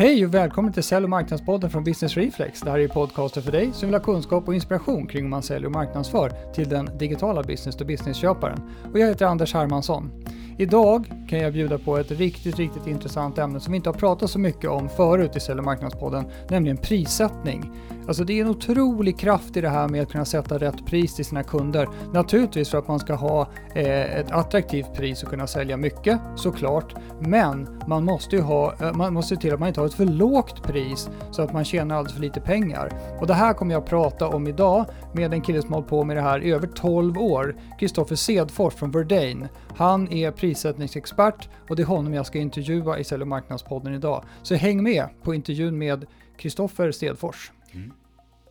Hej och välkommen till Sälj och marknadspodden från Business Reflex. Det här är podcasten för dig som vill ha kunskap och inspiration kring hur man säljer och marknadsför till den digitala business-to-business-köparen. Och jag heter Anders Hermansson. Idag kan jag bjuda på ett riktigt, riktigt intressant ämne som vi inte har pratat så mycket om förut i Sälj och marknadspodden, nämligen prissättning. Alltså det är en otrolig kraft i det här med att kunna sätta rätt pris till sina kunder. Naturligtvis för att man ska ha eh, ett attraktivt pris och kunna sälja mycket såklart. Men man måste ju ha, eh, man måste se till att man inte har ett för lågt pris så att man tjänar alldeles för lite pengar. Och det här kommer jag att prata om idag med en kille som har hållit på med det här i över 12 år, Kristoffer Sedfors från Verdane. Han är prissättningsexpert och det är honom jag ska intervjua i Sälj och marknadspodden idag. Så häng med på intervjun med Kristoffer Sedfors.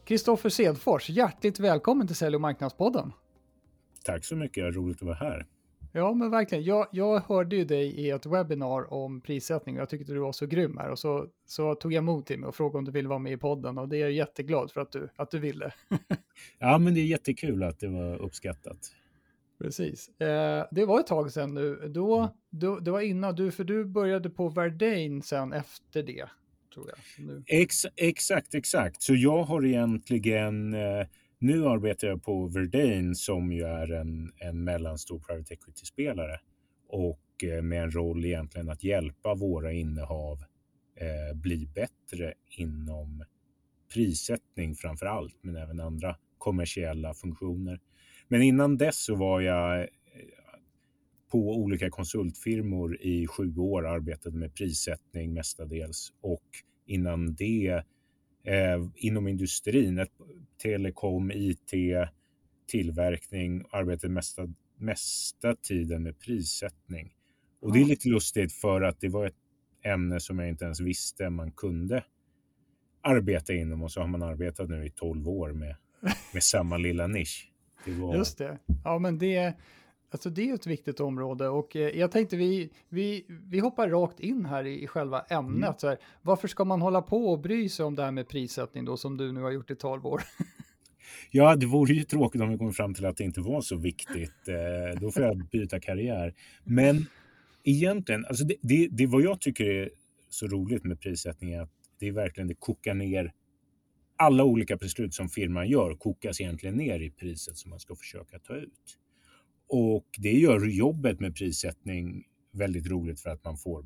Kristoffer mm. Sedfors, hjärtligt välkommen till Sälj och marknadspodden. Tack så mycket, roligt att vara här. Ja, men verkligen. Jag, jag hörde ju dig i ett webbinar om prissättning och jag tyckte du var så grym här och så, så tog jag emot dig och frågade om du ville vara med i podden och det är jag jätteglad för att du, att du ville. ja, men det är jättekul att det var uppskattat. Precis. Eh, det var ett tag sedan nu. Då, mm. då, det var innan du, för du började på Verdane sen efter det. Tror jag. Nu. Ex, exakt, exakt. Så jag har egentligen eh, nu arbetar jag på Verdane som ju är en, en mellanstor private equity-spelare och eh, med en roll egentligen att hjälpa våra innehav eh, bli bättre inom prissättning framför allt, men även andra kommersiella funktioner. Men innan dess så var jag eh, på olika konsultfirmor i sju år, arbetade med prissättning mestadels och innan det eh, inom industrin, ett, telekom, IT, tillverkning, arbetade mesta, mesta tiden med prissättning. Och det är lite lustigt för att det var ett ämne som jag inte ens visste man kunde arbeta inom och så har man arbetat nu i 12 år med, med samma lilla nisch. Det var... Just det. Ja, men det, Alltså det är ett viktigt område och eh, jag tänkte vi, vi, vi hoppar rakt in här i, i själva ämnet. Mm. Så här, varför ska man hålla på och bry sig om det här med prissättning då som du nu har gjort i 12 år? Ja, det vore ju tråkigt om vi kommer fram till att det inte var så viktigt. Eh, då får jag byta karriär. Men egentligen, alltså det, det, det vad jag tycker är så roligt med prissättning är att det är verkligen det kokar ner alla olika beslut som firman gör kokas egentligen ner i priset som man ska försöka ta ut. Och det gör jobbet med prissättning väldigt roligt för att man får,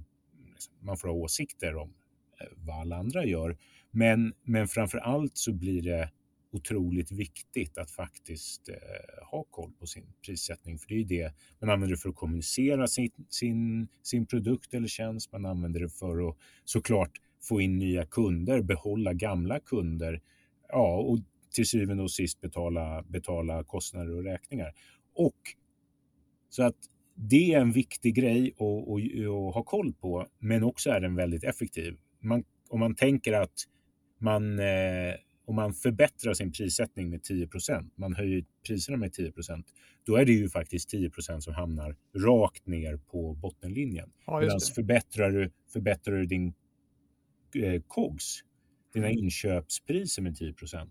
liksom, man får ha åsikter om eh, vad alla andra gör. Men, men framför allt så blir det otroligt viktigt att faktiskt eh, ha koll på sin prissättning. För det är det man använder för att kommunicera sin, sin, sin produkt eller tjänst. Man använder det för att såklart få in nya kunder, behålla gamla kunder. Ja, och till syvende och sist betala, betala kostnader och räkningar. Och så att det är en viktig grej att, ha koll på, men också är den väldigt effektiv. Man, om man tänker att man, eh, om man förbättrar sin prissättning med 10% man höjer priserna med 10% då är det ju faktiskt 10% som hamnar rakt ner på bottenlinjen. Ja, Medan förbättrar du, förbättrar du din COGS, dina mm. inköpspriser med 10%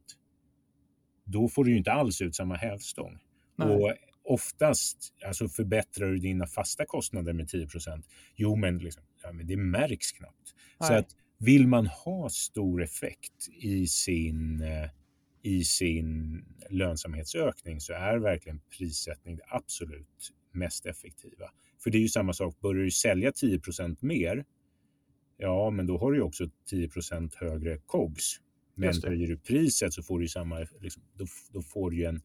då får du ju inte alls ut samma hävstång. Nej. Och oftast alltså förbättrar du dina fasta kostnader med 10% Jo, men, liksom, ja, men det märks knappt. Nej. Så att vill man ha stor effekt i sin, eh, i sin lönsamhetsökning så är verkligen prissättning det absolut mest effektiva. För det är ju samma sak, börjar du sälja 10% mer, ja, men då har du ju också 10% högre COGS. Men höjer du priset så får du samma, liksom, då, då får du en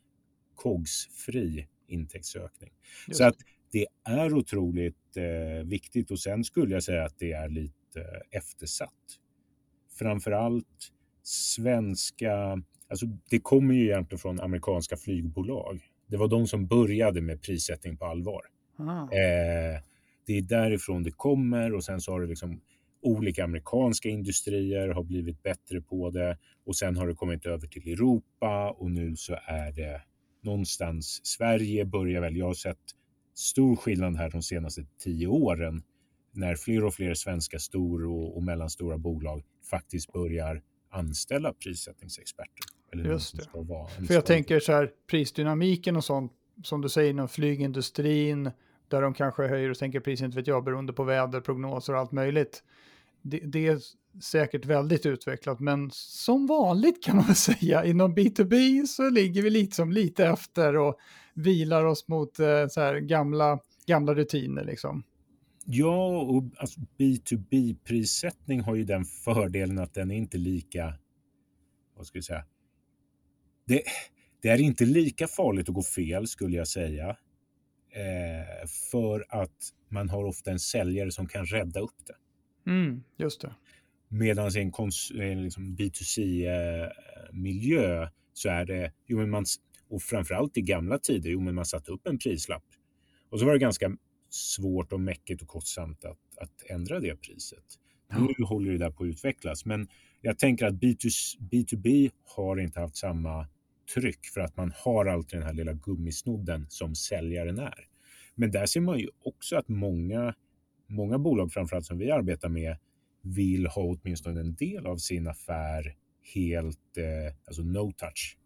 COGS-fri intäktsökning. Just. Så att det är otroligt eh, viktigt och sen skulle jag säga att det är lite eh, eftersatt. Framförallt svenska, alltså det kommer ju egentligen från amerikanska flygbolag. Det var de som började med prissättning på allvar. Eh, det är därifrån det kommer och sen så har det liksom olika amerikanska industrier har blivit bättre på det och sen har det kommit över till Europa och nu så är det någonstans. Sverige börjar väl, jag har sett stor skillnad här de senaste tio åren när fler och fler svenska stor och, och mellanstora bolag faktiskt börjar anställa prissättningsexperter. Eller Just det. För jag tänker så här, prisdynamiken och sånt, som du säger inom flygindustrin, där de kanske höjer och sänker priset, vet jag, beroende på väderprognoser och allt möjligt. det, det, är säkert väldigt utvecklat, men som vanligt kan man väl säga, inom B2B så ligger vi liksom lite efter och vilar oss mot eh, så här gamla, gamla rutiner liksom. Ja, och alltså B2B-prissättning har ju den fördelen att den är inte lika, vad ska vi säga, det, det är inte lika farligt att gå fel skulle jag säga. Eh, för att man har ofta en säljare som kan rädda upp det. Mm, just det. Medan i en, en liksom B2C-miljö eh, så är det, jo, men man, och framförallt i gamla tider, jo, men man satte upp en prislapp. Och så var det ganska svårt och mäckigt och kostsamt att, att ändra det priset. Ja. Nu håller det där på att utvecklas, men jag tänker att B2, B2B har inte haft samma tryck för att man har alltid den här lilla gummisnodden som säljaren är. Men där ser man ju också att många, många bolag, framförallt som vi arbetar med, vill ha åtminstone en del av sin affär helt, eh, alltså no touch.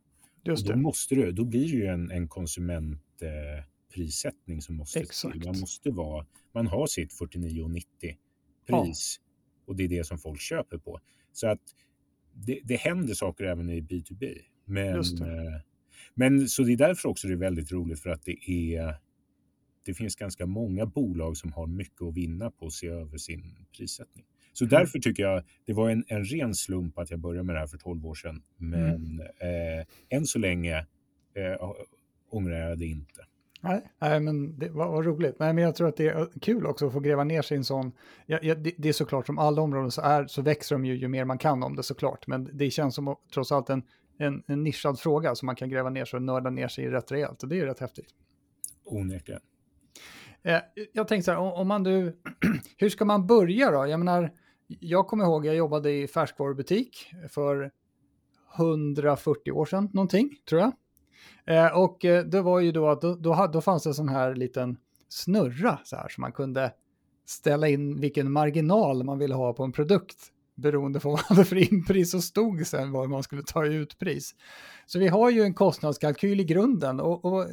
Just det. Då, måste du, då blir det ju en, en konsumentprissättning eh, som måste Exakt. till. Man måste vara, man har sitt 49,90 pris ja. och det är det som folk köper på. Så att det, det händer saker även i B2B. Men, eh, men så det är därför också det är väldigt roligt för att det är det finns ganska många bolag som har mycket att vinna på att se över sin prissättning. Så mm. därför tycker jag det var en, en ren slump att jag började med det här för 12 år sedan. Men mm. eh, än så länge eh, ångrar jag det inte. Nej, nej men det var, var roligt. Nej, men jag tror att det är kul också att få gräva ner sig i en sån... Ja, ja, det, det, är såklart som alla områden så, är, så växer de ju ju mer man kan om det såklart. Men det känns som trots allt en, en, en nischad fråga som man kan gräva ner sig och nörda ner sig i rätt rejält. Och det är ju rätt häftigt. Onekligen. Eh, jag tänkte så här, om man nu, hur ska man börja då? Jag menar, jag kommer ihåg, jag jobbade i färskvarubutik för 140 år sedan någonting, tror jag. Eh, och eh, det var ju då att då, då, då fanns det en sån här liten snurra så här så man kunde ställa in vilken marginal man ville ha på en produkt beroende på vad man hade för inpris och stod sen vad man skulle ta i utpris. Så vi har ju en kostnadskalkyl i grunden och, och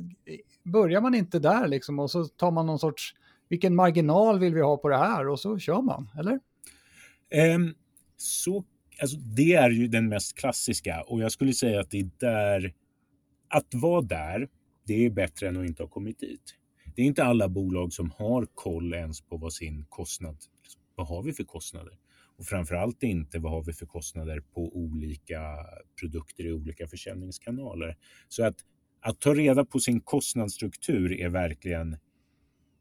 börjar man inte där liksom och så tar man någon sorts, vilken marginal vill vi ha på det här och så kör man, eller? Um, så, alltså, det är ju den mest klassiska och jag skulle säga att det är där, att vara där, det är bättre än att inte ha kommit dit. Det är inte alla bolag som har koll ens på vad sin kostnad, vad har vi för kostnader? Och framförallt inte vad har vi för kostnader på olika produkter i olika försäljningskanaler. Så att att ta reda på sin kostnadsstruktur är verkligen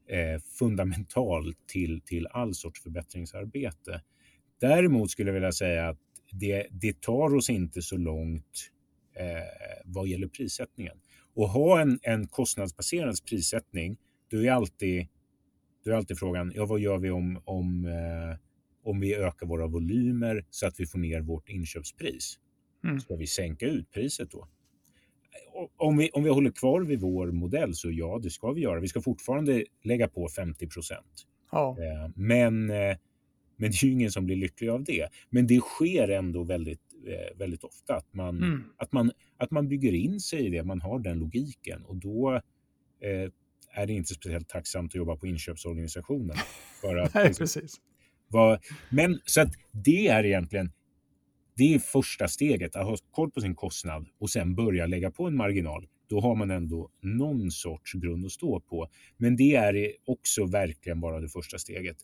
eh, fundamental till, till all sorts förbättringsarbete. Däremot skulle jag vilja säga att det, det tar oss inte så långt eh, vad gäller prissättningen. Och ha en, en kostnadsbaserad prissättning, då är alltid, då är alltid frågan, ja, vad gör vi om, om, eh, om vi ökar våra volymer så att vi får ner vårt inköpspris? Mm. Ska vi sänka ut priset då? om vi, om vi håller kvar vid vår modell så ja, det ska vi göra. Vi ska fortfarande lägga på 50 procent. Ja. Eh, men, eh, men det är ju ingen som blir lycklig av det. Men det sker ändå väldigt, eh, väldigt ofta att man, mm. att, man, att man bygger in sig i det, man har den logiken och då är det inte speciellt tacksamt att jobba på inköpsorganisationen. För att, Nej, precis. Var, men så att det är egentligen det är första steget, att ha koll på sin kostnad och sen börja lägga på en marginal. Då har man ändå någon sorts grund att stå på. Men det är också verkligen bara det första steget.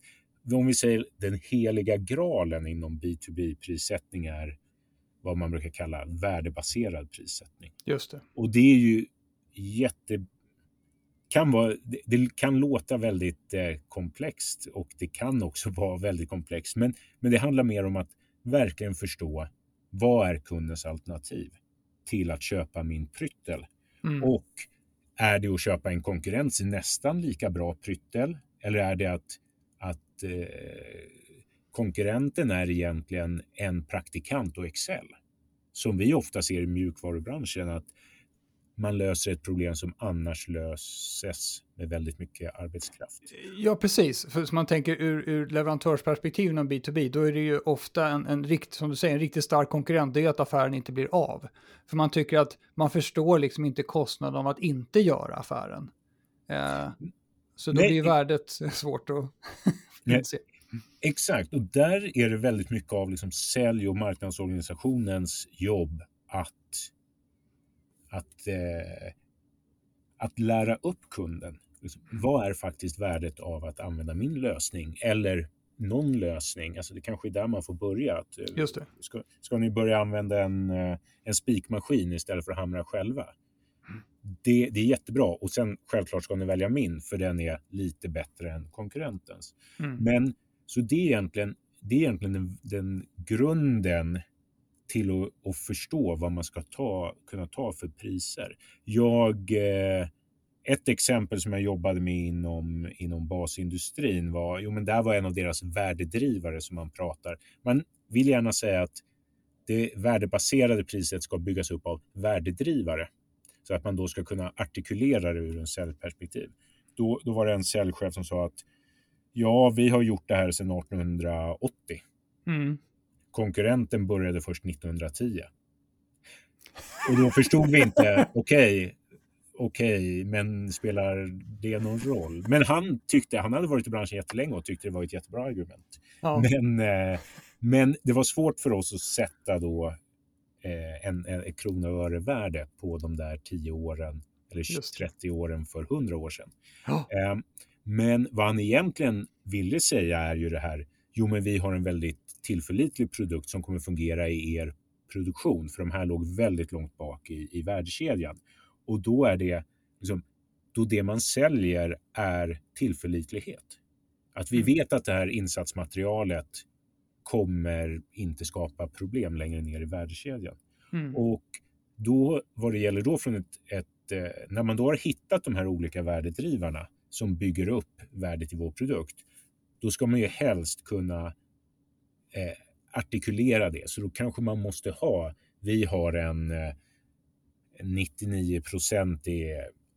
Om vi säger den heliga graalen inom B2B-prissättning är vad man brukar kalla värdebaserad prissättning. Just det. Och det är ju jätte... Kan vara, det kan låta väldigt eh, komplext och det kan också vara väldigt komplext. Men, men det handlar mer om att verkligen förstå vad är kundens alternativ till att köpa min pryttel? Mm. Och är det att köpa en konkurrens nästan lika bra pryttel? Eller är det att, att eh, konkurrenten är egentligen en praktikant och Excel? Som vi ofta ser i mjukvarubranschen, att man löser ett problem som annars löses med väldigt mycket arbetskraft. Ja, precis. För som man tänker ur, ur leverantörsperspektiv inom B2B, då är det ju ofta en, en rikt, som du säger, en riktigt stark konkurrent, det är att affären inte blir av. För man tycker att man förstår liksom inte kostnaden av att inte göra affären. Eh, så då Nej. blir värdet svårt att inse. Exakt, och där är det väldigt mycket av liksom sälj och marknadsorganisationens jobb att, att, eh, att lära upp kunden. Liksom, vad är faktiskt värdet av att använda min lösning eller någon lösning? Alltså det kanske är där man får börja. Att, eh, Just det. Ska, ska ni börja använda en, eh, en spikmaskin istället för att hamra själva? Det, det är jättebra och sen självklart ska ni välja min för den är lite bättre än konkurrentens. Mm. Men så det är egentligen, det är egentligen den, den grunden till att, att, förstå vad man ska ta, kunna ta för priser. Jag, eh, ett exempel som jag jobbade med inom, inom basindustrin var, jo men där var en av deras värdedrivare som man pratar. Man vill gärna säga att det värdebaserade priset ska byggas upp av värdedrivare. Så att man då ska kunna artikulera det ur en säljperspektiv. Då, då var det en säljchef som sa att ja, vi har gjort det här sedan 1880. Mm. Konkurrenten började först 1910. Och då förstod vi inte, okej, okay, okej, okay, men spelar det någon roll? Men han tyckte, han hade varit i branschen jättelänge och tyckte det var ett jättebra argument. Ja. Men, eh, men det var svårt för oss att sätta då eh, en, en, en krona och öre-värde på de där 10 åren eller 30 åren för 100 år sedan. Ja. Eh, men vad han egentligen ville säga är ju det här, jo men vi har en väldigt tillförlitlig produkt som kommer fungera i er produktion, för de här låg väldigt långt bak i, i värdekedjan. Och då är det, liksom, då det man säljer är tillförlitlighet. Att vi mm. vet att det här insatsmaterialet kommer inte skapa problem längre ner i värdekedjan. Mm. Och då, vad det gäller då från ett, ett, eh, när man då har hittat de här olika värdedrivarna som bygger upp värdet i vår produkt, då ska man ju helst kunna artikulera det. Så då kanske man måste ha, vi har en eh, 99 procent i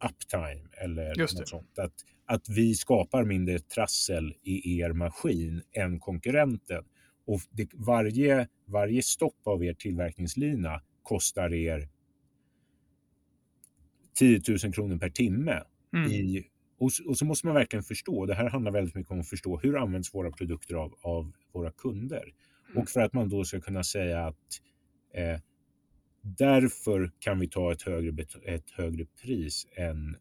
uptime eller något sånt. Att, att vi skapar mindre trassel i er maskin än konkurrenten. Och det, varje, varje stopp av er tillverkningslina kostar er 10 000 kronor per timme mm. i och, och, så måste man verkligen förstå, det här handlar väldigt mycket om att förstå hur används våra produkter av, av våra kunder? Mm. Och för att man då ska kunna säga att eh, därför kan vi ta ett högre, ett högre pris än,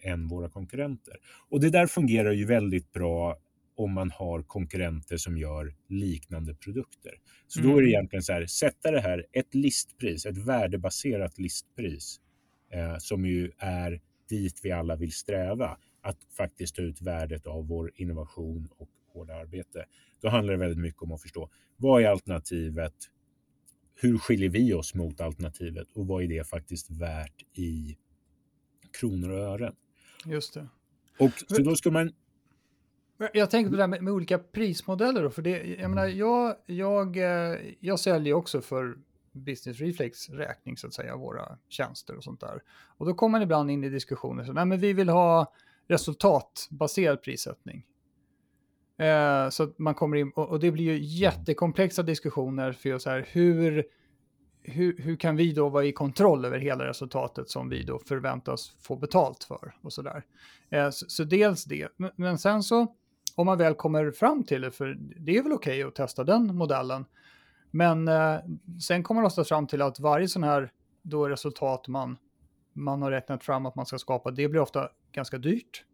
än våra konkurrenter. Och det där fungerar ju väldigt bra om man har konkurrenter som gör liknande produkter. Så mm. då är det mm. egentligen så här, sätta det här, ett listpris, ett värdebaserat listpris, eh, som ju är dit vi alla vill sträva, att faktiskt ta ut värdet av vår innovation och hårda arbete. Då handlar det väldigt mycket om att förstå vad är alternativet? Hur skiljer vi oss mot alternativet och vad är det faktiskt värt i kronor och ören? Just det. Och så då ska man jag tänker på det här med, med, olika prismodeller. Då, för det, jag, menar, jag, jag, eh, jag säljer också för Business Reflex räkning så att säga, våra tjänster och sånt där. Och då kommer man ibland in i diskussioner, så, nej men vi vill ha resultatbaserad prissättning. Eh, så att man kommer in, och, och, det blir ju jättekomplexa diskussioner för så här, hur, hur, hur kan vi då vara i kontroll över hela resultatet som vi då förväntas få betalt för och sådär. Eh, så, så dels det, men, men sen så om man väl kommer fram till det, för det är väl okej okay att testa den modellen, men eh, sen kommer man oftast fram till att varje sån här då resultat man, man har räknat fram att man ska skapa, det blir ofta ganska dyrt.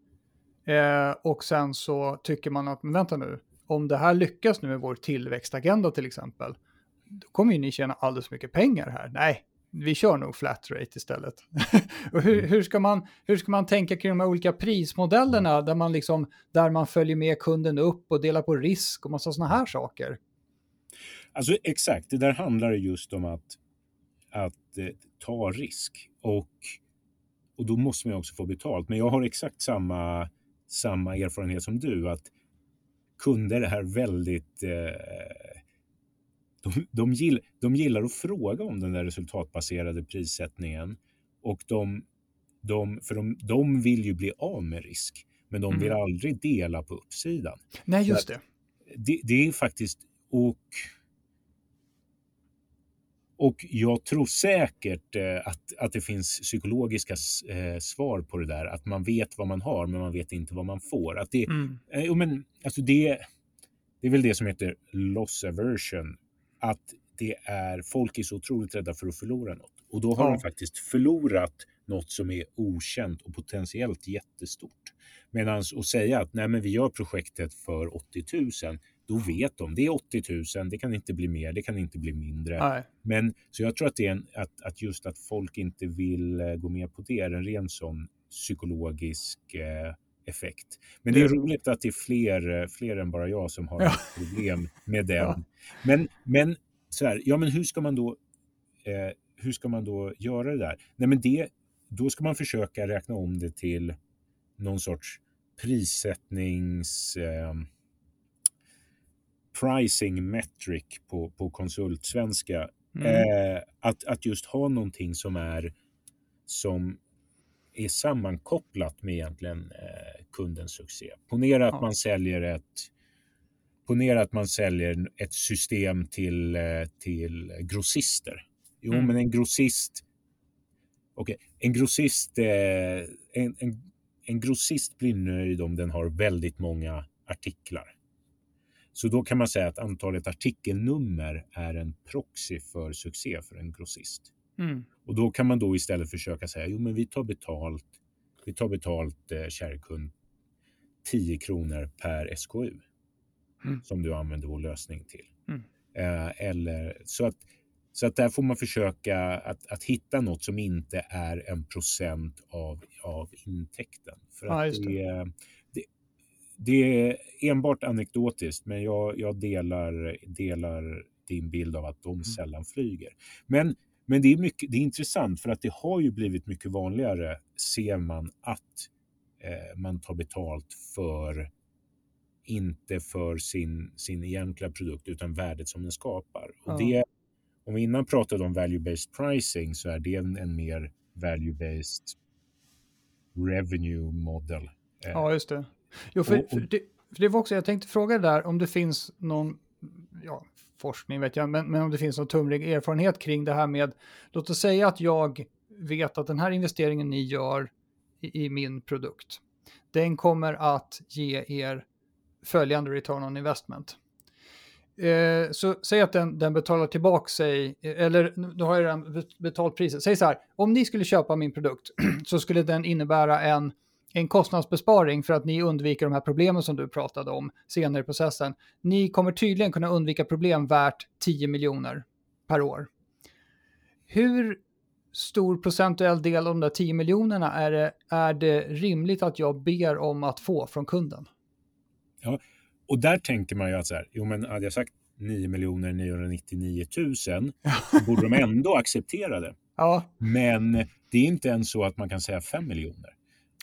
Eh, och sen så tycker man att, men vänta nu, om det här lyckas nu med vår tillväxtagenda till exempel, då kommer ju ni tjäna alldeles mycket pengar här. Nej, vi kör nog flat rate istället. och hur, mm. hur, ska man, hur ska man tänka kring de här olika prismodellerna där man, liksom, där man följer med kunden upp och delar på risk och massa sådana här saker? Alltså exakt, det där handlar just om att, att eh, ta risk och, och då måste man också få betalt. Men jag har exakt samma, samma erfarenhet som du, att kunder är väldigt eh, de, de, gill, de gillar att fråga om den där resultatbaserade prissättningen och de, de, för de, de vill ju bli av med risk, men de vill mm. aldrig dela på uppsidan. Nej, just det. det. Det är faktiskt, och och jag tror säkert eh, att, att det finns psykologiska eh, svar på det där. Att man vet vad man har, men man vet inte vad man får. Att det, mm. eh, men, alltså det, det är väl det som heter loss aversion. Att det är, folk är så otroligt rädda för att förlora något. Och då har ja. de faktiskt förlorat något som är okänt och potentiellt jättestort. Medan att säga att nej men vi gör projektet för 80 000, då vet de det är 80 000, det kan inte bli mer, det kan inte bli mindre. Nej. Men så jag tror att, det är en, att, att just att folk inte vill eh, gå med på det är en ren sån psykologisk eh, effekt. Men det är roligt att det är fler, eh, fler än bara jag som har ja. problem med den. Ja. Men, men, så här, ja, men hur ska man då eh, hur ska man då göra det där? Nej, men det, då ska man försöka räkna om det till någon sorts prissättnings... Eh, pricing metric på, på konsultsvenska. Mm. Eh, att, att just ha någonting som är som är sammankopplat med egentligen eh, kundens succé. Ponera att ja. man säljer ett Ponera att man säljer ett system till, eh, till grossister. Jo, mm. men en grossist Okej, okay. en grossist, eh, en, en, en grossist blir nöjd om den har väldigt många artiklar. Så då kan man säga att antalet artikelnummer är en proxy för succé för en grossist. Mm. Och då kan man då istället försöka säga, jo men vi tar betalt, vi tar betalt eh, kära kund 10 kronor per SKU mm. som du använder vår lösning till. Mm. Eh, eller så att så att där får man försöka att, att hitta något som inte är en procent av, av intäkten. För ja, att det. Det, det, är enbart anekdotiskt, men jag, jag delar, delar din bild av att de mm. sällan flyger. Men, men det, är mycket, det är intressant för att det har ju blivit mycket vanligare, ser man, att eh, man tar betalt för inte för sin, sin egentliga produkt utan värdet som den skapar. Och ja. det om vi innan pratade om value-based pricing så är det en, en mer value-based revenue model. Eh, ja, just det. Jo, för, och, och, för, det, för det var också, jag tänkte fråga där om det finns någon, ja, forskning vet jag, men, men om det finns någon tumlig erfarenhet kring det här med, låt oss säga att jag vet att den här investeringen ni gör i, i min produkt, den kommer att ge er följande return on investment. Eh, så säg att den, den betalar tillbaka sig, eller då har jag redan betalt priset. Säg så här, om ni skulle köpa min produkt så skulle den innebära en, en kostnadsbesparing för att ni undviker de här problemen som du pratade om senare i processen. Ni kommer tydligen kunna undvika problem värt 10 miljoner per år. Hur stor procentuell del av de där 10 miljonerna är det, är det rimligt att jag ber om att få från kunden? Ja, och där tänker man ju att så här, jo men hade jag sagt 9 999 000 så borde de ändå acceptera det. Ja. Men det är inte ens så att man kan säga 5 miljoner.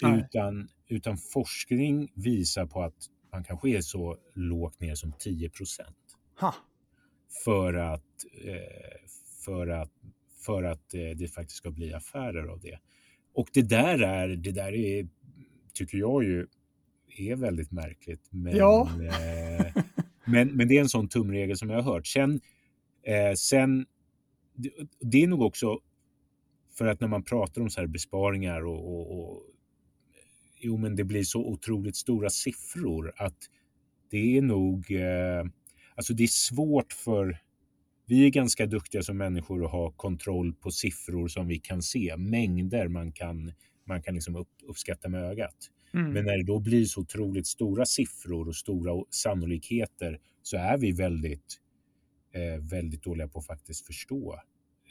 Utan, utan forskning visar på att man kanske är så lågt ner som 10 procent. För att, eh, för att, för att eh, det faktiskt ska bli affärer av det. Och det där är, det där är, tycker jag ju, är väldigt märkligt. Men, ja. eh, men, men det är en sån tumregel som jag har hört. Sen, sen det, det, är nog också för att när man pratar om så här besparingar och, och, och jo, men det blir så otroligt stora siffror att det är nog, eh, alltså det är svårt för vi är ganska duktiga som människor att ha kontroll på siffror som vi kan se, mängder man kan, man kan liksom upp, uppskatta med ögat. Mm. Men när det då blir så otroligt stora siffror och stora sannolikheter så är vi väldigt, eh, väldigt dåliga på att faktiskt förstå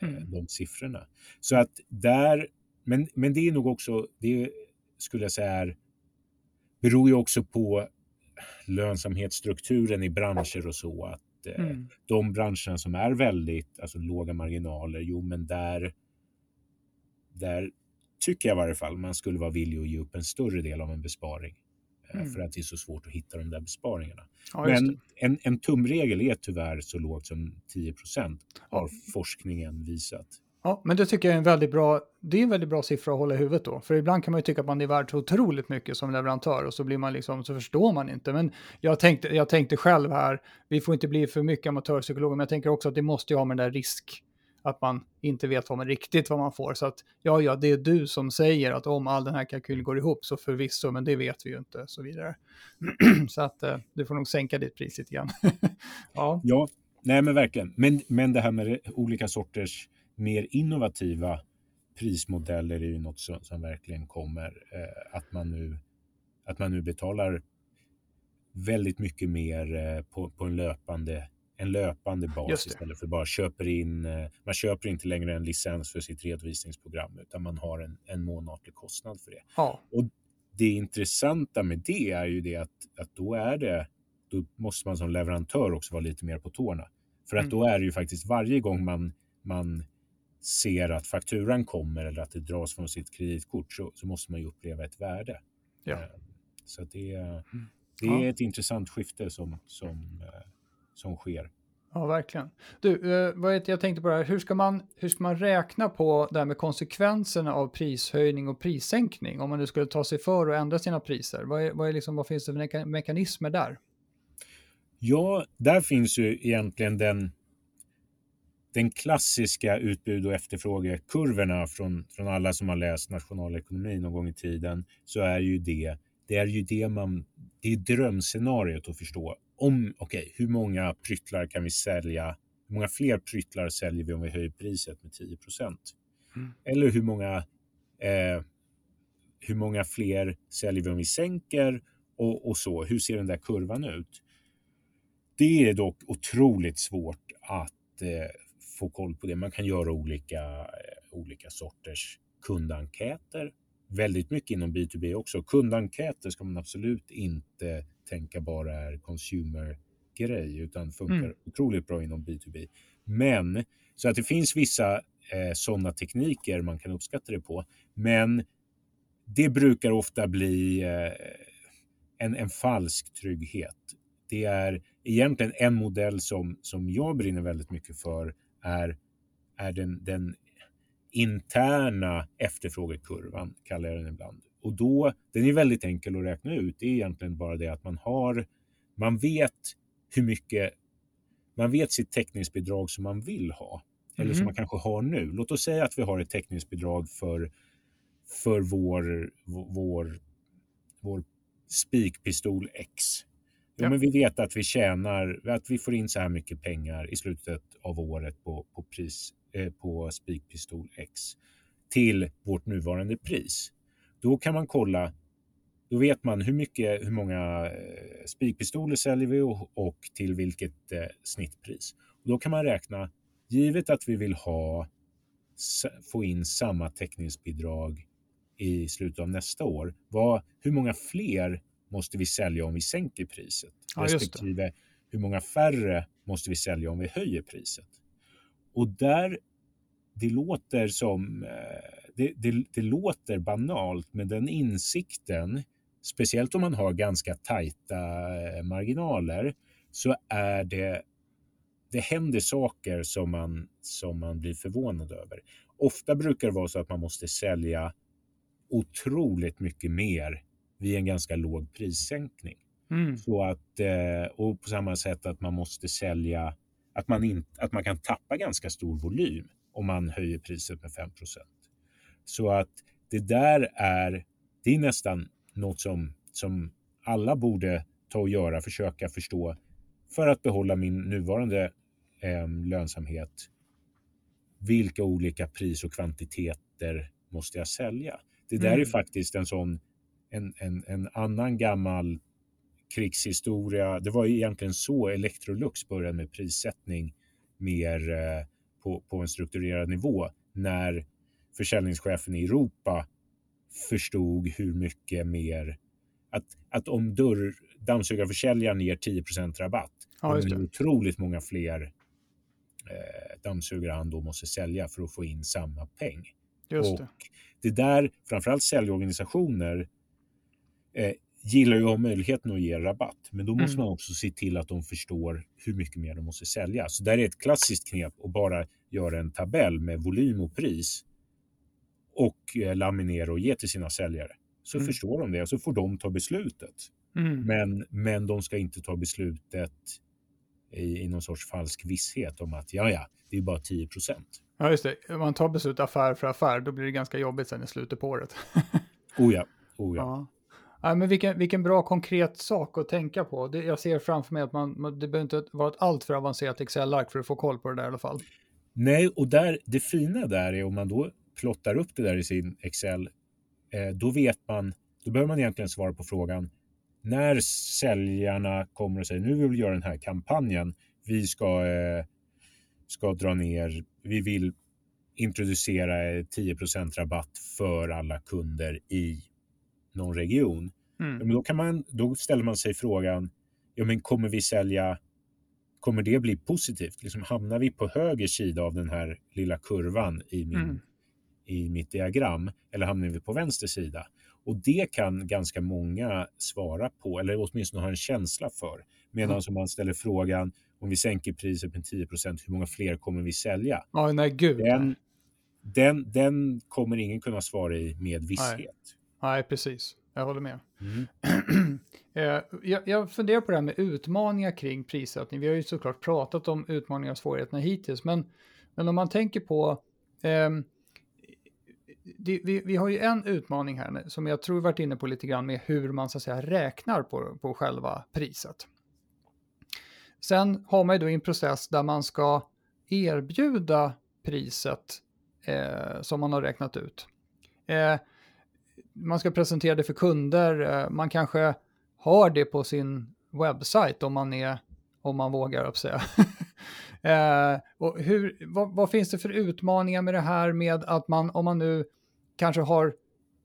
eh, mm. de siffrorna. Så att där, men, men det är nog också, det skulle jag säga är, beror ju också på lönsamhetsstrukturen i branscher och så. Att eh, mm. de branscherna som är väldigt, alltså låga marginaler, jo men där, där tycker jag i varje fall, man skulle vara villig att ge upp en större del av en besparing. Eh, mm. För att det är så svårt att hitta de där besparingarna. Ja, Men en, en tumregel är tyvärr så lågt som 10 procent har forskningen visat. Ja, men det tycker jag är en väldigt bra, det är en väldigt bra siffra att hålla i huvudet då. För ibland kan man ju tycka att man är värd så otroligt mycket som leverantör och så blir man liksom, så förstår man inte. Men jag tänkte, jag tänkte själv här, vi får inte bli för mycket amatörpsykologer, men jag tänker också att det måste ju ha med den där risk, att man inte vet vad man riktigt vad man får. Så att ja, ja, det är du som säger att om all den här kalkylen går ihop så förvisso, men det vet vi ju inte så vidare. så att eh, du får nog sänka ditt pris lite grann. ja. ja, nej men verkligen. Men, men det här med olika sorters mer innovativa prismodeller är ju något som, som verkligen kommer. Eh, att, man nu, att man nu betalar väldigt mycket mer eh, på, på en löpande en löpande bas istället för bara köper in. Eh, man köper inte längre en licens för sitt redovisningsprogram utan man har en, en månatlig kostnad för det. Ja. Och det intressanta med det är ju det att, att då är det, då måste man som leverantör också vara lite mer på tårna. För att mm. då är det ju faktiskt varje gång man, man ser att fakturan kommer eller att det dras från sitt kreditkort så, så måste man ju uppleva ett värde. Ja. Eh, så det, mm. det är ja. ett intressant skifte som, som, eh, som sker. Ja, verkligen. Du, eh, vad är jag tänkte på det här, hur ska, man, hur ska man räkna på det här med konsekvenserna av prishöjning och prissänkning om man nu skulle ta sig för att ändra sina priser? Vad, är, vad, är liksom, vad finns det för mekanismer där? Ja, där finns ju egentligen den, den klassiska utbud och efterfrågekurvorna från, från alla som har läst nationalekonomi någon gång i tiden, så är ju det, det är ju det man, det är drömscenariot att förstå. Om, okej, okay, hur många pryttlar kan vi sälja? Hur många fler pryttlar säljer vi om vi höjer priset med 10 procent? Mm. Eller hur många, eh, hur många fler säljer vi om vi sänker? Och, och så, hur ser den där kurvan ut? Det är dock otroligt svårt att eh, få koll på det. Man kan göra olika, eh, olika sorters kundenkäter. Väldigt mycket inom B2B också. Kundenkäter ska man absolut inte tänka bara är consumer-grej utan funkar mm. otroligt bra inom B2B. Men så att det finns vissa eh, sådana tekniker man kan uppskatta det på. Men det brukar ofta bli eh, en, en falsk trygghet. Det är egentligen en modell som, som jag brinner väldigt mycket för är, är den, den interna efterfrågekurvan, kallar jag den ibland. Och då, den är väldigt enkel att räkna ut. Det är egentligen bara det att man har, man vet hur mycket, man vet sitt täckningsbidrag som man vill ha. Eller mm. som man kanske har nu. Låt oss säga att vi har ett täckningsbidrag för, för vår, vår, vår spikpistol X. Jo, ja. men vi vet att vi tjänar, att vi får in så här mycket pengar i slutet av året på, på, pris, eh, på spikpistol X till vårt nuvarande pris. Då kan man kolla, då vet man hur, mycket, hur många eh, spikpistoler säljer vi och, och till vilket eh, snittpris. Och då kan man räkna, givet att vi vill ha, få in samma täckningsbidrag i slutet av nästa år, vad, hur många fler måste vi sälja om vi sänker priset? Ja, respektive hur många färre måste vi sälja om vi höjer priset? Och där, det låter som, eh, det, det, det låter banalt, men den insikten, speciellt om man har ganska tajta eh, marginaler, så är det det händer saker som man, som man blir förvånad över. Ofta brukar det vara så att man måste sälja otroligt mycket mer vid en ganska låg prissänkning. Mm. Så att, eh, och på samma sätt att man måste sälja, att man, in, att man kan tappa ganska stor volym om man höjer priset med 5% Så att det där är, det är nästan något som, som alla borde ta och göra, försöka förstå för att behålla min nuvarande eh, lönsamhet. Vilka olika pris och kvantiteter måste jag sälja? Det där mm. är faktiskt en sån en, en, en annan gammal krigshistoria. Det var egentligen så Electrolux började med prissättning mer eh, på, på en strukturerad nivå när försäljningschefen i Europa förstod hur mycket mer att, att om dörr, dammsugarförsäljaren ger 10 rabatt, ja, det är otroligt många fler eh, dammsugare han då måste sälja för att få in samma peng. Just och det. det där, framförallt säljorganisationer, eh, gillar ju att ha möjligheten att ge rabatt. Men då måste mm. man också se till att de förstår hur mycket mer de måste sälja. Så där är ett klassiskt knep att bara göra en tabell med volym och pris och eh, laminera och ge till sina säljare. Så mm. förstår de det och så får de ta beslutet. Mm. Men, men de ska inte ta beslutet i, i någon sorts falsk visshet om att ja, ja, det är bara 10 procent. Ja, just det. Om man tar beslut affär för affär, då blir det ganska jobbigt sen i slutet på året. oh ja, oh ja. ja. Ja, men vilken, vilken bra konkret sak att tänka på. Det, jag ser framför mig att man, det behöver inte vara ett alltför avancerat Excel-ark för att få koll på det där i alla fall. Nej, och där, det fina där är om man då plottar upp det där i sin Excel, eh, då vet man, då behöver man egentligen svara på frågan när säljarna kommer och säger nu vill vi göra den här kampanjen, vi ska, eh, ska dra ner, vi vill introducera eh, 10% rabatt för alla kunder i någon region. Mm. Men då, kan man, då ställer man sig frågan, ja men kommer vi sälja, kommer det bli positivt? Liksom hamnar vi på höger sida av den här lilla kurvan i, min, mm. i mitt diagram eller hamnar vi på vänster sida? Och det kan ganska många svara på, eller åtminstone ha en känsla för. Medan mm. man ställer frågan, om vi sänker priset med 10% hur många fler kommer vi sälja? Ja, nej gud. Den, den, den kommer ingen kunna svara i med visshet. Nej. Precis. Jag håller med. Mm. Eh, jag, jag funderar på det här med utmaningar kring prissättning. Vi har ju såklart pratat om utmaningar och svårigheterna hittills, men, men om man tänker på eh, det, vi, vi, har ju en utmaning här som jag tror vi varit inne på lite grann med hur man så att säga räknar på, på själva priset. Sen har man ju då en process där man ska erbjuda priset eh, som man har räknat ut. Eh, man ska presentera det för kunder. Eh, man kanske har det på sin webbsajt om man, är, om man vågar upp säga. eh, och hur, vad, vad, finns det för utmaningar med det här med att man, om man nu kanske har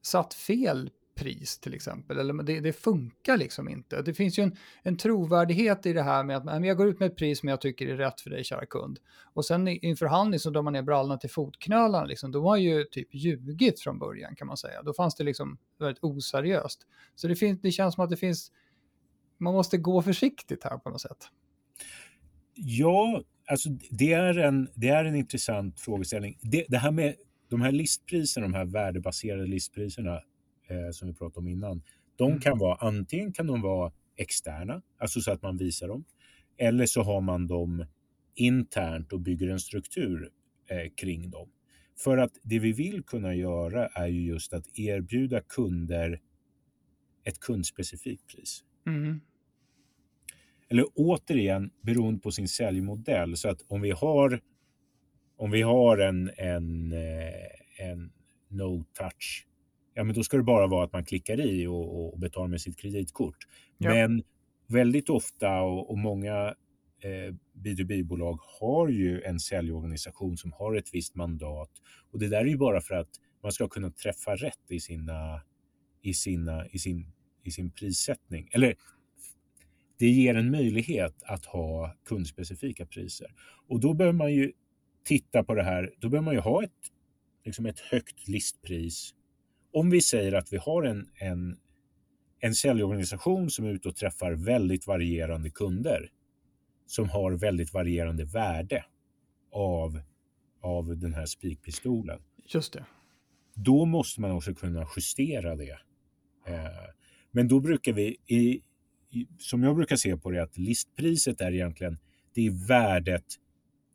satt fel pris till exempel, eller det, det, funkar liksom inte. Det finns ju en, en trovärdighet i det här med att jag går ut med ett pris som jag tycker är rätt för dig, kära kund. Och sen i en förhandling så drar man ner brallorna till fotknölarna, liksom, då har ju typ ljugit från början kan man säga. Då fanns det liksom väldigt oseriöst. Så det, finns, det känns som att det finns, man måste gå försiktigt här på något sätt. Ja, alltså det är en, det är en intressant frågeställning. Det, det här med de här listpriserna, de här värdebaserade listpriserna, eh, som vi pratade om innan, de mm. kan vara antingen kan de vara externa, alltså så att man visar dem, eller så har man dem internt och bygger en struktur eh, kring dem. För att det vi vill kunna göra är ju just att erbjuda kunder ett kundspecifikt pris. Mm. Eller återigen, beroende på sin säljmodell. Så att om vi har, om vi har en, en, eh, en no touch ja men då ska det bara vara att man klickar i och, och betalar med sitt kreditkort. Ja. Men väldigt ofta och, och många eh, B2B-bolag har ju en säljorganisation som har ett visst mandat och det där är ju bara för att man ska kunna träffa rätt i sina i sina i sin i sin prissättning. Eller det ger en möjlighet att ha kundspecifika priser och då behöver man ju titta på det här. Då behöver man ju ha ett liksom ett högt listpris om vi säger att vi har en, en, en säljorganisation som är ute och träffar väldigt varierande kunder som har väldigt varierande värde av, av den här spikpistolen. Just det. Då måste man också kunna justera det. Eh, men då brukar vi, i, i, som jag brukar se på det, att listpriset är egentligen det är värdet.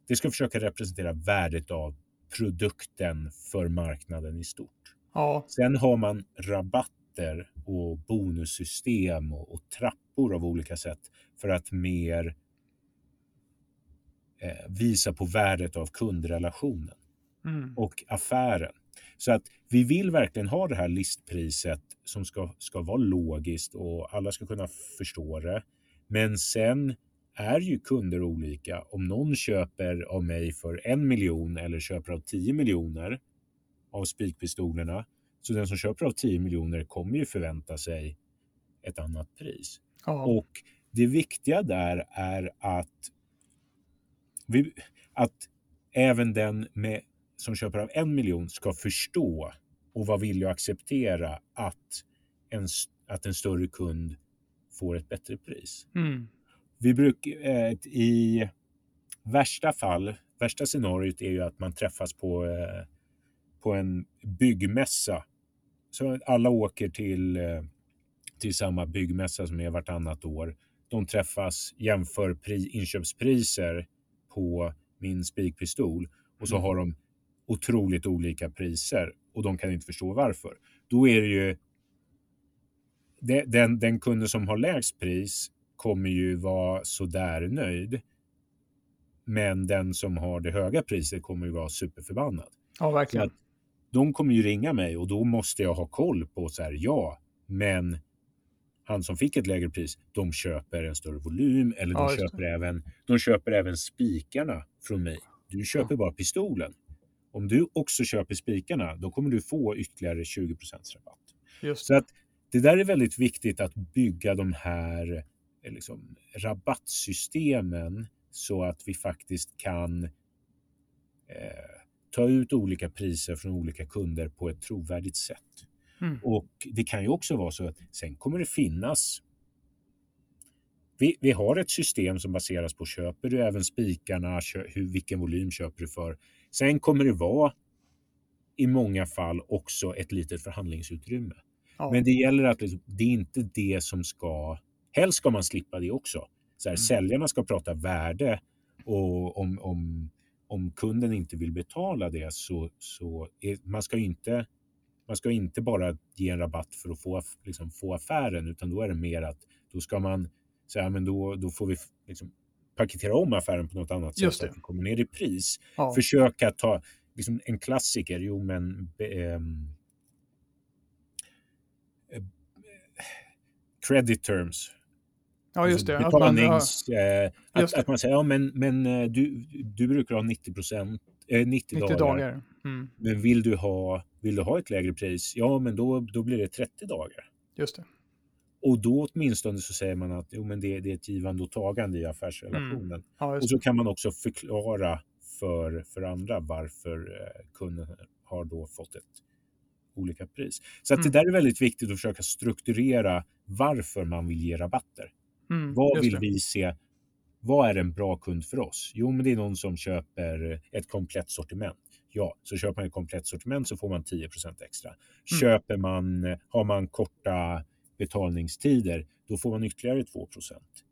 Det ska försöka representera värdet av produkten för marknaden i stort. Ja. Sen har man rabatter och bonussystem och, och trappor av olika sätt för att mer eh, visa på värdet av kundrelationen mm. och affären. Så att vi vill verkligen ha det här listpriset som ska, ska vara logiskt och alla ska kunna förstå det. Men sen är ju kunder olika. Om någon köper av mig för en miljon eller köper av 10 miljoner av spikpistolerna. Så den som köper av 10 miljoner kommer ju förvänta sig ett annat pris. Ja. Och det viktiga där är att, vi, att även den med, som köper av en miljon ska förstå och vara villig att acceptera att en, att en större kund får ett bättre pris. Mm. Vi brukar eh, i värsta fall, värsta scenariot är ju att man träffas på eh, på en byggmässa. Så alla åker till, eh, till samma byggmässa som är vartannat år. De träffas, jämför pri, inköpspriser på min spikpistol och så mm. har de otroligt olika priser och de kan inte förstå varför. Då är det ju den, den kunden som har lägst pris kommer ju vara sådär nöjd. Men den som har det höga priset kommer ju vara superförbannad. Ja, verkligen. De kommer ju ringa mig och då måste jag ha koll på så här, ja, men han som fick ett lägre pris, de köper en större volym eller de, ja, köper, även, de köper även spikarna från mig. Du köper ja. bara pistolen. Om du också köper spikarna, då kommer du få ytterligare 20 rabatt. Just. Så att det där är väldigt viktigt att bygga de här eh, liksom, rabattsystemen så att vi faktiskt kan eh, ta ut olika priser från olika kunder på ett trovärdigt sätt. Mm. Och det kan ju också vara så att sen kommer det finnas vi, vi, har ett system som baseras på köper du även spikarna, kö, hur, vilken volym köper du för? Sen kommer det vara i många fall också ett litet förhandlingsutrymme. Ja. Men det gäller att liksom, det är inte det som ska... Helst ska man slippa det också. Så här, mm. Säljarna ska prata värde och om, om, om kunden inte vill betala det så, så är, man ska inte man ska inte bara ge en rabatt för att få, liksom, få affären utan då är det mer att då ska man säga men då, då får vi liksom, paketera om affären på något annat sätt så att vi kommer ner i pris. Ja. Försöka ta liksom, en klassiker, jo men ähm, credit terms. Ja, just det. Betalnings, att man, ja, eh, att, att, man säger, ja men, men eh, du, du brukar ha 90 procent, eh, 90, 90 dagar. dagar. Mm. Men vill du, ha, vill du ha ett lägre pris, ja men då, då blir det 30 dagar. Just det. Och då åtminstone så säger man att jo, men det, det är ett givande och tagande i affärsrelationen. Mm. Ja, och så kan man också förklara för, för andra varför eh, kunden har då fått ett olika pris. Så att mm. det där är väldigt viktigt att försöka strukturera varför man vill ge rabatter. Mm, vad vill det. vi se? Vad är en bra kund för oss? Jo, men det är någon som köper ett komplett sortiment. Ja, så köper man ett komplett sortiment så får man 10% extra. Mm. Köper man, har man korta betalningstider, då får man ytterligare 2%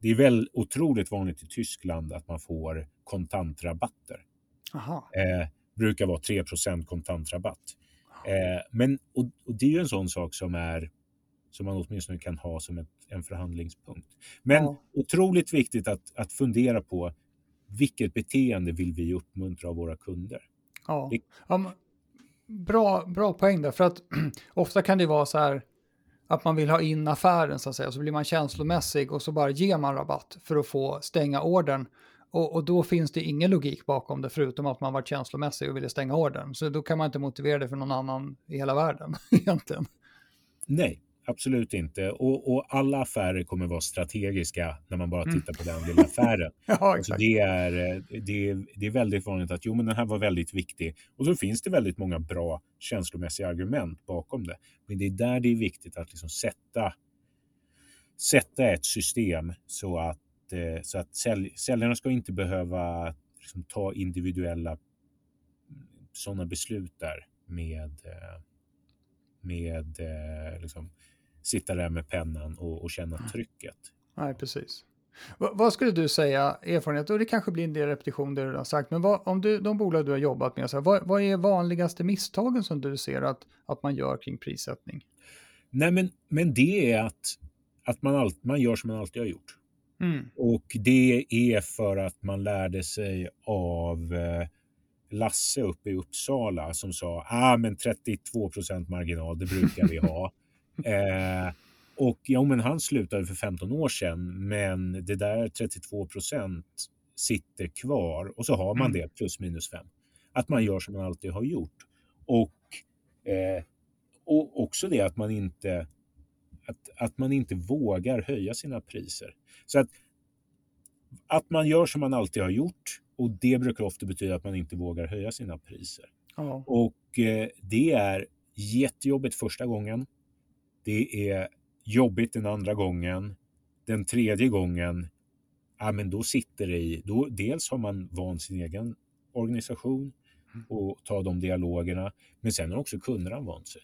Det är väl otroligt vanligt i Tyskland att man får kontantrabatter. Eh, brukar vara 3% kontantrabatt. Eh, men, och, och, det är ju en sån sak som är som man åtminstone kan ha som ett, en förhandlingspunkt. Men ja. otroligt viktigt att, att fundera på vilket beteende vill vi uppmuntra av våra kunder? Ja. Det... ja bra, bra poäng där, för att ofta kan det vara så här att man vill ha in affären så att säga, så blir man känslomässig och så bara ger man rabatt för att få stänga ordern. Och, och, då finns det ingen logik bakom det förutom att man var känslomässig och ville stänga ordern. Så då kan man inte motivera det för någon annan i hela världen egentligen. Nej, absolut inte. Och, och, alla affärer kommer vara strategiska när man bara mm. tittar på den lilla affären. ja, alltså det, är, det, är, det är väldigt vanligt att jo, men den här var väldigt viktig. Och så finns det väldigt många bra känslomässiga argument bakom det. Men det är där det är viktigt att liksom sätta, sätta ett system så att Eh, så att sälj, säljarna ska inte behöva liksom, ta individuella sådana beslut där med, eh, med eh, liksom, sitta där med pennan och, och känna mm. trycket. Nej, precis. V vad skulle du säga, erfarenhet, och det kanske blir en del repetition det du har sagt, men vad, om du, de bolag du har jobbat med, så här, vad, vad, är vanligaste misstagen som du ser att, att man gör kring prissättning? Nej, men, men det är att, att man, all, man gör som man alltid har gjort. Mm. Och det är för att man lärde sig av eh, Lasse uppe i Uppsala som sa ah, men 32 procent marginal, det brukar vi ha. eh, och ja, men han slutade för 15 år sedan, men det där 32 procent sitter kvar och så har man mm. det plus minus 5. Att man gör som man alltid har gjort. Och, eh, och också det att man inte att, att man inte vågar höja sina priser. Så att, att man gör som man alltid har gjort och det brukar ofta betyda att man inte vågar höja sina priser. Ja. Och eh, det är jättejobbigt första gången. Det är jobbigt den andra gången. Den tredje gången, ja men då sitter det i, då, dels har man vant sin egen organisation mm. och ta de dialogerna, men sen har också kunderna vant sig.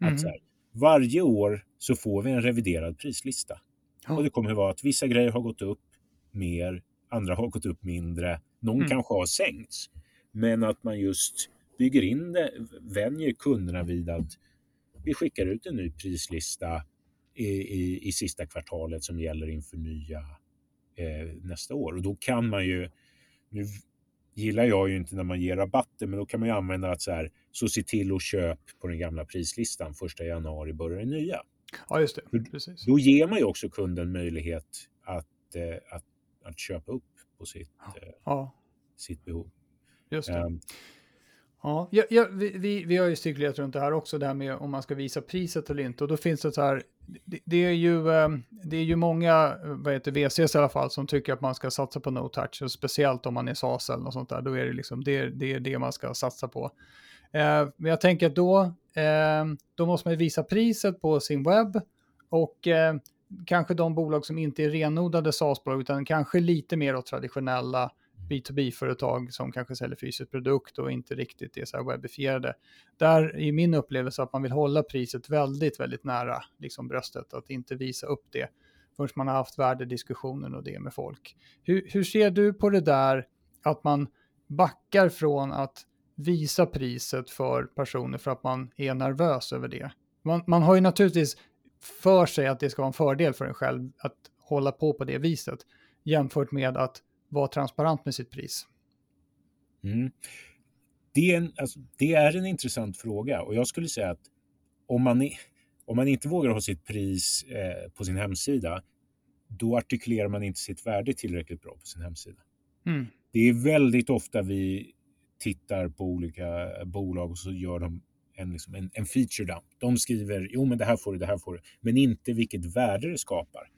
Mm. Att här, varje år så får vi en reviderad prislista. Ja. Och det kommer att vara att vissa grejer har gått upp mer, andra har gått upp mindre. Någon mm. kanske har sänkts. Men att man just bygger in det, vänjer kunderna vid att vi skickar ut en ny prislista i, i, i sista kvartalet som gäller inför nya eh, nästa år. Och då kan man ju, nu gillar jag ju inte när man ger rabatter, men då kan man ju använda att så här, så se till att köp på den gamla prislistan första januari börjar det nya. Ja, just det. Precis. Då ger man ju också kunden möjlighet att, eh, att, att köpa upp på sitt, eh, Ja, sitt behov. just det. Ehm, Ja, ja, ja vi, vi, vi har ju cirkulerat runt det här också, det här med om man ska visa priset eller inte. Och då finns det så här, det, det är ju, ehm, det är ju många, vad heter VCs i alla fall, som tycker att man ska satsa på no touch. Och speciellt om man är SAS eller något sånt där, då är det liksom det, det, är det man ska satsa på. Eh, men jag tänker att då, eh, då måste man ju visa priset på sin webb. Och eh, kanske de bolag som inte är renodlade SAS-bolag, utan kanske lite mer åt traditionella B2B-företag som kanske säljer fysisk produkt och inte riktigt är så här webbifierade. Där är min upplevelse att man vill hålla priset väldigt, väldigt nära liksom bröstet, att inte visa upp det förrän man har haft värdediskussionen och det med folk. Hur, hur ser du på det där att man backar från att visa priset för personer för att man är nervös över det? Man, man har ju naturligtvis för sig att det ska vara en fördel för en själv att hålla på på det viset jämfört med att vara transparent med sitt pris. Mm. Det, är en, alltså, det är en intressant fråga och jag skulle säga att om man, är, om man inte vågar ha sitt pris eh, på sin hemsida, då artikulerar man inte sitt värde tillräckligt bra på sin hemsida. Mm. Det är väldigt ofta vi tittar på olika bolag och så gör de en, liksom en, en feature dump. De skriver jo men det här får du, det här får du, men inte vilket värde det skapar.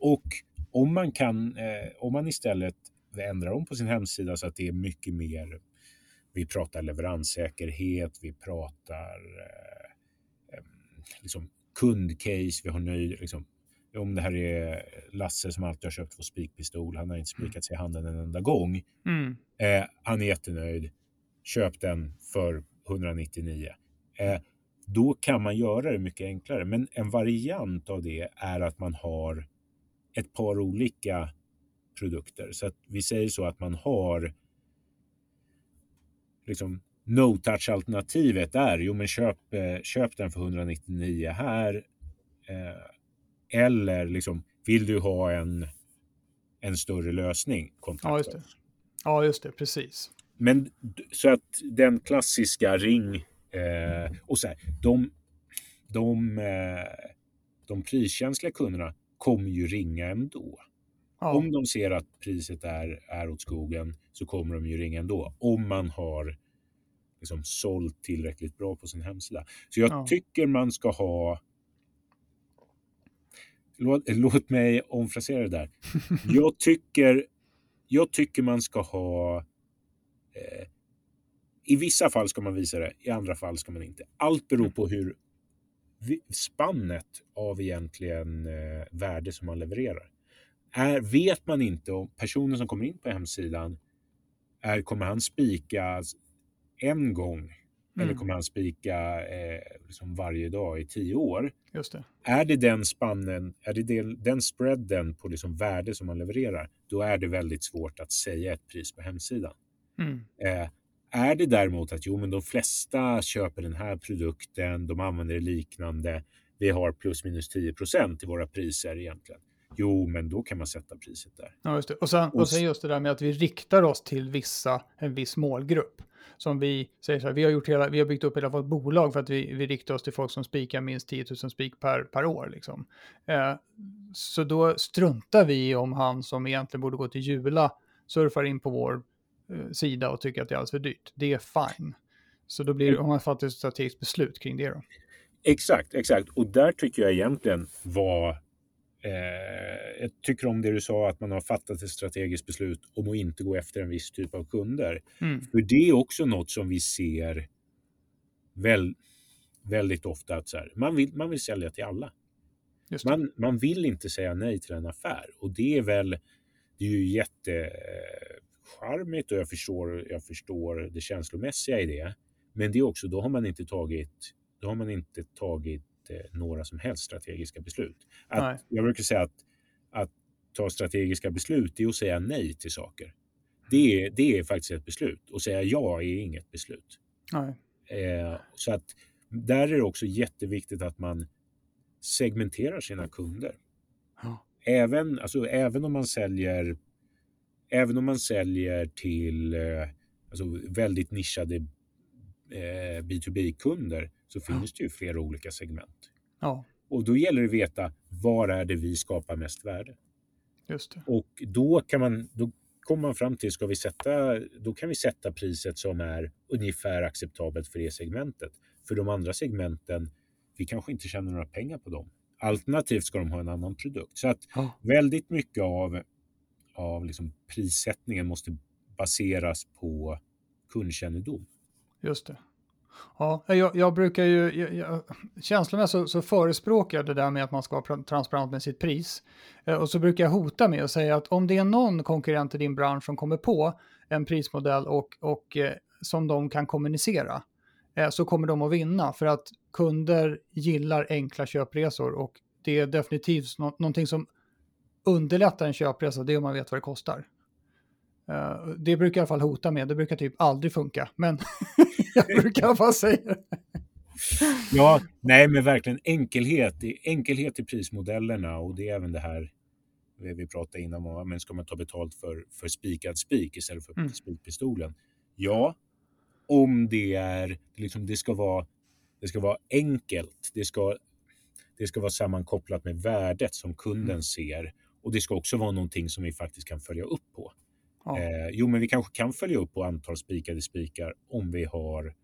Och om man kan, eh, om man istället ändrar om på sin hemsida så att det är mycket mer, vi pratar leveranssäkerhet, vi pratar eh, liksom kundcase, vi har nöjd, liksom, om det här är Lasse som alltid har köpt vår spikpistol, han har inte spikat sig i handen en enda gång. Mm. Eh, han är jättenöjd, köp den för 199. Eh, då kan man göra det mycket enklare. Men en variant av det är att man har ett par olika produkter. Så att vi säger så att man har liksom no-touch-alternativet är jo men köp, eh, köp den för 199 här. Eh, eller liksom vill du ha en, en större lösning? Kontakta Ja, just det. Ja, just det, precis. Men så att den klassiska ring eh, och så här, de, de, eh, de priskänsliga kunderna kommer ju ringa ändå. Ja, Om de ser att priset är, är åt skogen så kommer de ju ringa ändå. Om man har liksom sålt tillräckligt bra på sin hemsida. Så jag Ja. tycker man ska ha... Låt, låt mig omfrasera det där. Jag tycker, jag tycker man ska ha... Eh, I vissa fall ska man visa det, i andra fall ska man inte. Allt beror på hur spannet av egentligen eh, värde som man levererar. Är, vet man inte om personen som kommer in på hemsidan, är, kommer han spika en gång eller Mm. kommer han spika eh, liksom varje dag i tio år? just det. Är det den spannen, är det den, den spreaden på liksom värde som man levererar, då är det väldigt svårt att säga ett pris på hemsidan. Mm. Eh, är det däremot att jo, men de flesta köper den här produkten, de använder det liknande, vi har plus minus 10 procent i våra priser egentligen. Jo, men då kan man sätta priset där. Ja, just det. Och sen, Och sen just det där med att vi riktar oss till vissa, en viss målgrupp. Som vi säger så här, vi har, gjort hela, vi har byggt upp hela vårt bolag för att vi, vi riktar oss till folk som spikar minst 10 000 spik per, per år. Liksom. Eh, så då struntar vi om han som egentligen borde gå till Jula surfar in på vår eh, sida och tycker att det är alldeles för dyrt. Det är fine. Så då blir det, om man fattar ett strategiskt beslut kring det då. Exakt, exakt. Och där tycker jag egentligen var... Eh, jag tycker om det du sa, att man har fattat ett strategiskt beslut om att inte gå efter en viss typ av kunder. Mm. För det är också något som vi ser väl, väldigt ofta. att så här, man, vill, man vill sälja till alla. Man, man vill inte säga nej till en affär. Och det är väl det är ju jättecharmigt och jag förstår, jag förstår det känslomässiga i det. Men det är också, då har man inte tagit, då har man inte tagit eh, några som helst strategiska beslut. Att, jag brukar säga att, att ta strategiska beslut är att säga nej till saker. Det är, det är faktiskt ett beslut. Och säga ja är inget beslut. Eh, så att där är det också jätteviktigt att man segmenterar sina kunder. Ja. Även, alltså, även om man säljer även om man säljer till eh, alltså, väldigt nischade eh, B2B-kunder så finns det ju flera olika segment. Ja, Och då gäller det att veta var är det vi skapar mest värde? just det. Och då kan man, då kommer man fram till, ska vi sätta, då kan vi sätta priset som är ungefär acceptabelt för det segmentet. För de andra segmenten, vi kanske inte tjänar några pengar på dem. Alternativt ska de ha en annan produkt. Så att Ja, väldigt mycket av, av liksom prissättningen måste baseras på kundkännedom. just det. Ja, jag, jag brukar ju, jag, jag, känslomässigt så, så förespråkar jag det där med att man ska vara transparent med sitt pris. Eh, och så brukar jag hota med att säga att om det är någon konkurrent i din bransch som kommer på en prismodell och, och eh, som de kan kommunicera, eh, så kommer de att vinna. För att kunder gillar enkla köpresor och det är definitivt någonting som underlättar en köpresa, det är om man vet vad det kostar. Eh, det brukar jag i alla fall hota med, det brukar typ aldrig funka, men jag brukar i alla fall säga det. Ja, nej men verkligen enkelhet, i- enkelhet i prismodellerna och det är även det här vi vi pratade innan om, men ska man ta betalt för, för spikad spik istället för Mm. spikpistolen? Ja, om det är, liksom, det ska vara, det ska vara enkelt, det ska, det ska vara sammankopplat med värdet som kunden Mm. ser och det ska också vara någonting som vi faktiskt kan följa upp på. Ja, Eh, jo, men vi kanske kan följa upp på antal spikade spikar om vi har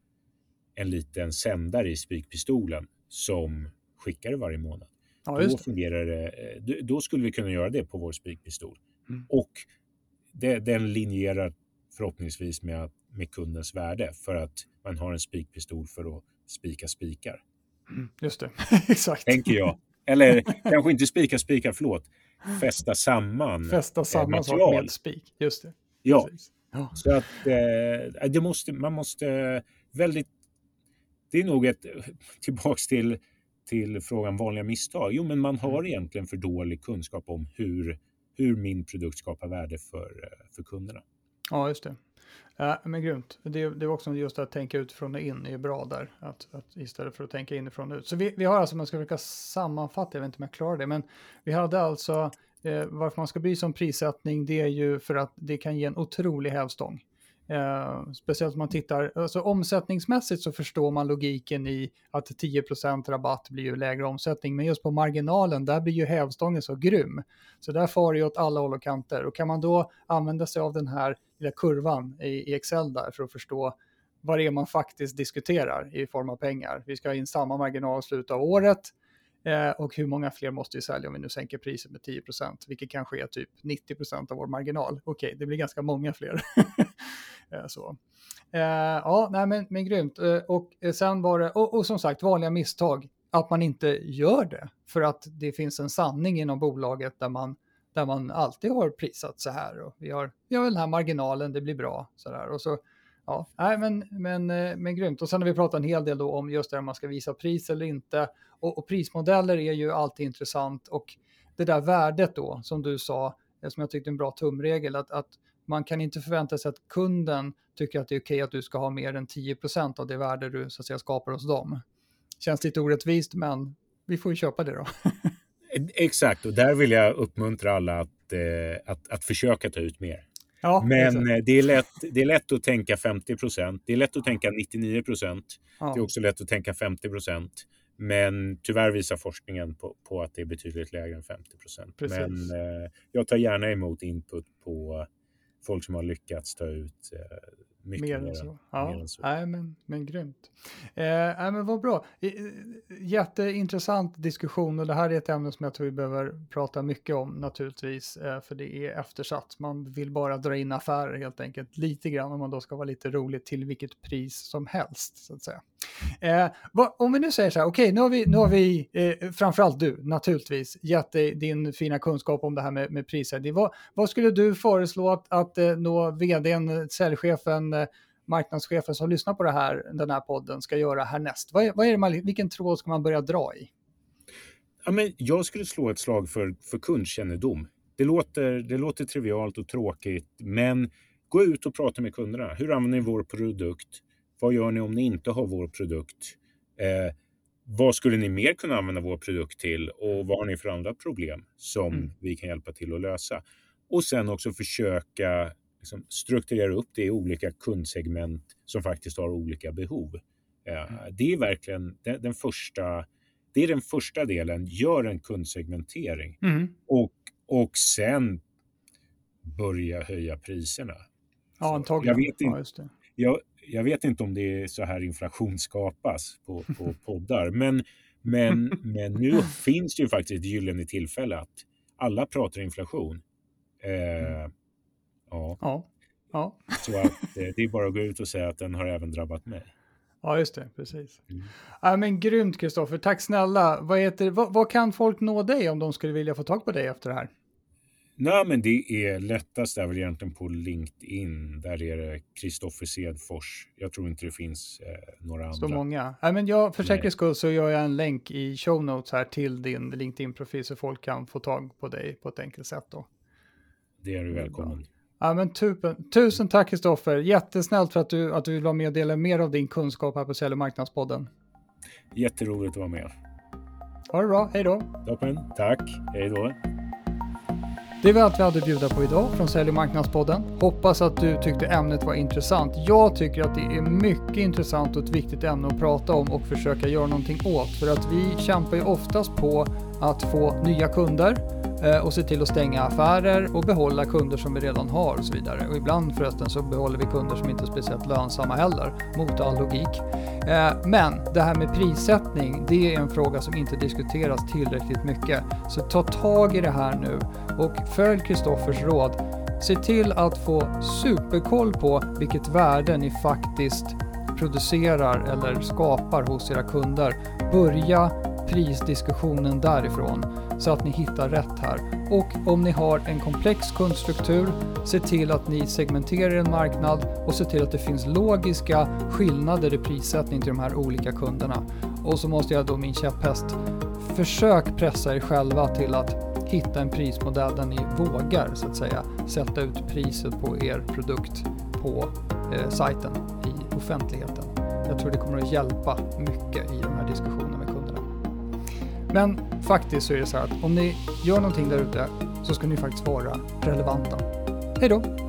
en liten sändare i spikpistolen som skickar det varje månad. ja Då fungerar det. eh, Då skulle vi kunna göra det på vår spikpistol. Mm. Och det, den linjerar förhoppningsvis med, med kundens värde för att man har en spikpistol för att spika spikar, Mm, Just det, exakt. tänker jag. Eller kanske inte spika spikar, förlåt. Fästa samman. Fästa samma sak material. med spik, just det. Ja, Precis. Så att eh, det måste, man måste väldigt... Det är nog ett... Tillbaks till, till frågan vanliga misstag. Jo, men man har egentligen för dålig kunskap om hur, hur min produkt skapar värde för, eh, för kunderna. Ja, just det. Ja, men grymt. Det, det var också just att tänka utifrån och in är bra där. Att, att istället för att tänka inifrån och ut. Så vi, vi har alltså, man ska försöka sammanfatta, jag vet inte om jag klarar det, men vi hade alltså eh, varför man ska bry sig om prissättning, det är ju för att det kan ge en otrolig hävstång. Eh, speciellt om man tittar, alltså omsättningsmässigt så förstår man logiken i att 10% rabatt blir ju lägre omsättning, men just på marginalen, där blir ju hävstången så grym. Så där far det ju åt alla håll och kanter. Och kan man då använda sig av den här lilla kurvan i, i Excel där för att förstå vad det är man faktiskt diskuterar i form av pengar. Vi ska ha in samma marginal i slutet av året eh, och hur många fler måste vi sälja om vi nu sänker priset med 10% vilket kanske är typ 90% av vår marginal. Okej, det blir ganska många fler. eh, så. Eh, ja, nej, men, men grymt. Eh, och eh, sen var det, och, och som sagt, vanliga misstag, att man inte gör det för att det finns en sanning inom bolaget där man där man alltid har prisat så här och vi har, vi har den här marginalen, det blir bra så där och så ja, nej men, men, eh, men grymt. Och sen har vi pratat en hel del då om just det här man ska visa pris eller inte och, och prismodeller är ju alltid intressant och det där värdet då som du sa, eh, som jag tyckte är en bra tumregel, att, att man kan inte förvänta sig att kunden tycker att det är okej att du ska ha mer än 10% av det värde du så att säga skapar hos dem. Känns lite orättvist, men vi får ju köpa det då. Exakt, och där vill jag uppmuntra alla att, eh, att, att försöka ta ut mer. Ja, Men eh, det är, lätt, det är lätt att tänka 50 procent. Det är lätt att tänka 99 procent. ja. Det är också lätt att tänka 50 procent. Men tyvärr visar forskningen på, på att det är betydligt lägre än 50 procent. Men eh, jag tar gärna emot input på folk som har lyckats ta ut eh, mycket Mer än så. Ja, än så. Nej, men, men grymt. Eh, nej, men vad bra. Jätteintressant diskussion och det här är ett ämne som jag tror vi behöver prata mycket om naturligtvis, eh, för det är eftersatt. Man vill bara dra in affärer helt enkelt, lite grann om man då ska vara lite rolig till vilket pris som helst, så att säga. Eh, vad, om vi nu säger så här, okej, nu har vi, nu har vi eh, framförallt du naturligtvis gett dig din fina kunskap om det här med, med priser. Vad, vad skulle du föreslå att, att eh, nå vdn, säljchefen, eh, marknadschefen som lyssnar på det här, den här podden ska göra härnäst? Vad är, vad är det man, vilken tråd ska man börja dra i? Ja, men jag skulle slå ett slag för, för kundkännedom. Det låter, det låter trivialt och tråkigt, men gå ut och prata med kunderna. Hur använder ni vår produkt? Vad gör ni om ni inte har vår produkt? Eh, vad skulle ni mer kunna använda vår produkt till och vad har ni för andra problem som mm. vi kan hjälpa till att lösa? Och sen också försöka liksom, strukturera upp det i olika kundsegment som faktiskt har olika behov. Eh, mm. Det är verkligen den, den, första, det är den första delen. Gör en kundsegmentering mm. och, och sen börja höja priserna. Ja, antagligen. Jag vet, inte, ja, jag, jag vet inte om det är så här inflation skapas på, på poddar, men, men, men nu finns det ju faktiskt ett gyllene tillfälle att alla pratar inflation. Eh, ja. ja. ja. Så att, eh, det är bara att gå ut och säga att den har även drabbat mig. Ja, just det, precis. Mm. Ja, men grymt Kristoffer, tack snälla. Vad, heter, vad, vad, kan folk nå dig om de skulle vilja få tag på dig efter det här? Nej, men det är lättast är väl egentligen på LinkedIn. Där är det Kristoffer Sedfors. Jag tror inte det finns eh, några andra. Så många. Nej, men jag, för säkerhets skull så gör jag en länk i show notes här till din LinkedIn-profil så folk kan få tag på dig på ett enkelt sätt då. Det är du välkommen. Ja, men tusen, tusen tack Kristoffer. Jättesnällt för att du, att du vill vara med och dela mer av din kunskap här på Sälj och marknadspodden. Jätteroligt att vara med. Ha det bra, hej då. Toppen, tack, hej då. Det var allt vi hade att bjuda på idag från Sälj och marknadspodden. Hoppas att du tyckte ämnet var intressant. Jag tycker att det är mycket intressant och ett viktigt ämne att prata om och försöka göra någonting åt. För att vi kämpar ju oftast på att få nya kunder Eh, och se till att stänga affärer och behålla kunder som vi redan har och så vidare. Och ibland förresten så behåller vi kunder som inte är speciellt lönsamma heller, mot all logik. Eh, men det här med prissättning, det är en fråga som inte diskuteras tillräckligt mycket. Så ta tag i det här nu och följ Kristoffers råd. Se till att få superkoll på vilket värde ni faktiskt producerar eller skapar hos era kunder. Börja prisdiskussionen därifrån så att ni hittar rätt här. Och om ni har en komplex kundstruktur, se till att ni segmenterar en marknad och se till att det finns logiska skillnader i prissättning till de här olika kunderna. Och så måste jag då min käpphäst, försök pressa er själva till att hitta en prismodell där ni vågar så att säga sätta ut priset på er produkt på eh, sajten i offentligheten. Jag tror det kommer att hjälpa mycket i de här diskussionerna. Men faktiskt så är det så här att om ni gör någonting där ute så ska ni faktiskt vara relevanta. Hej då!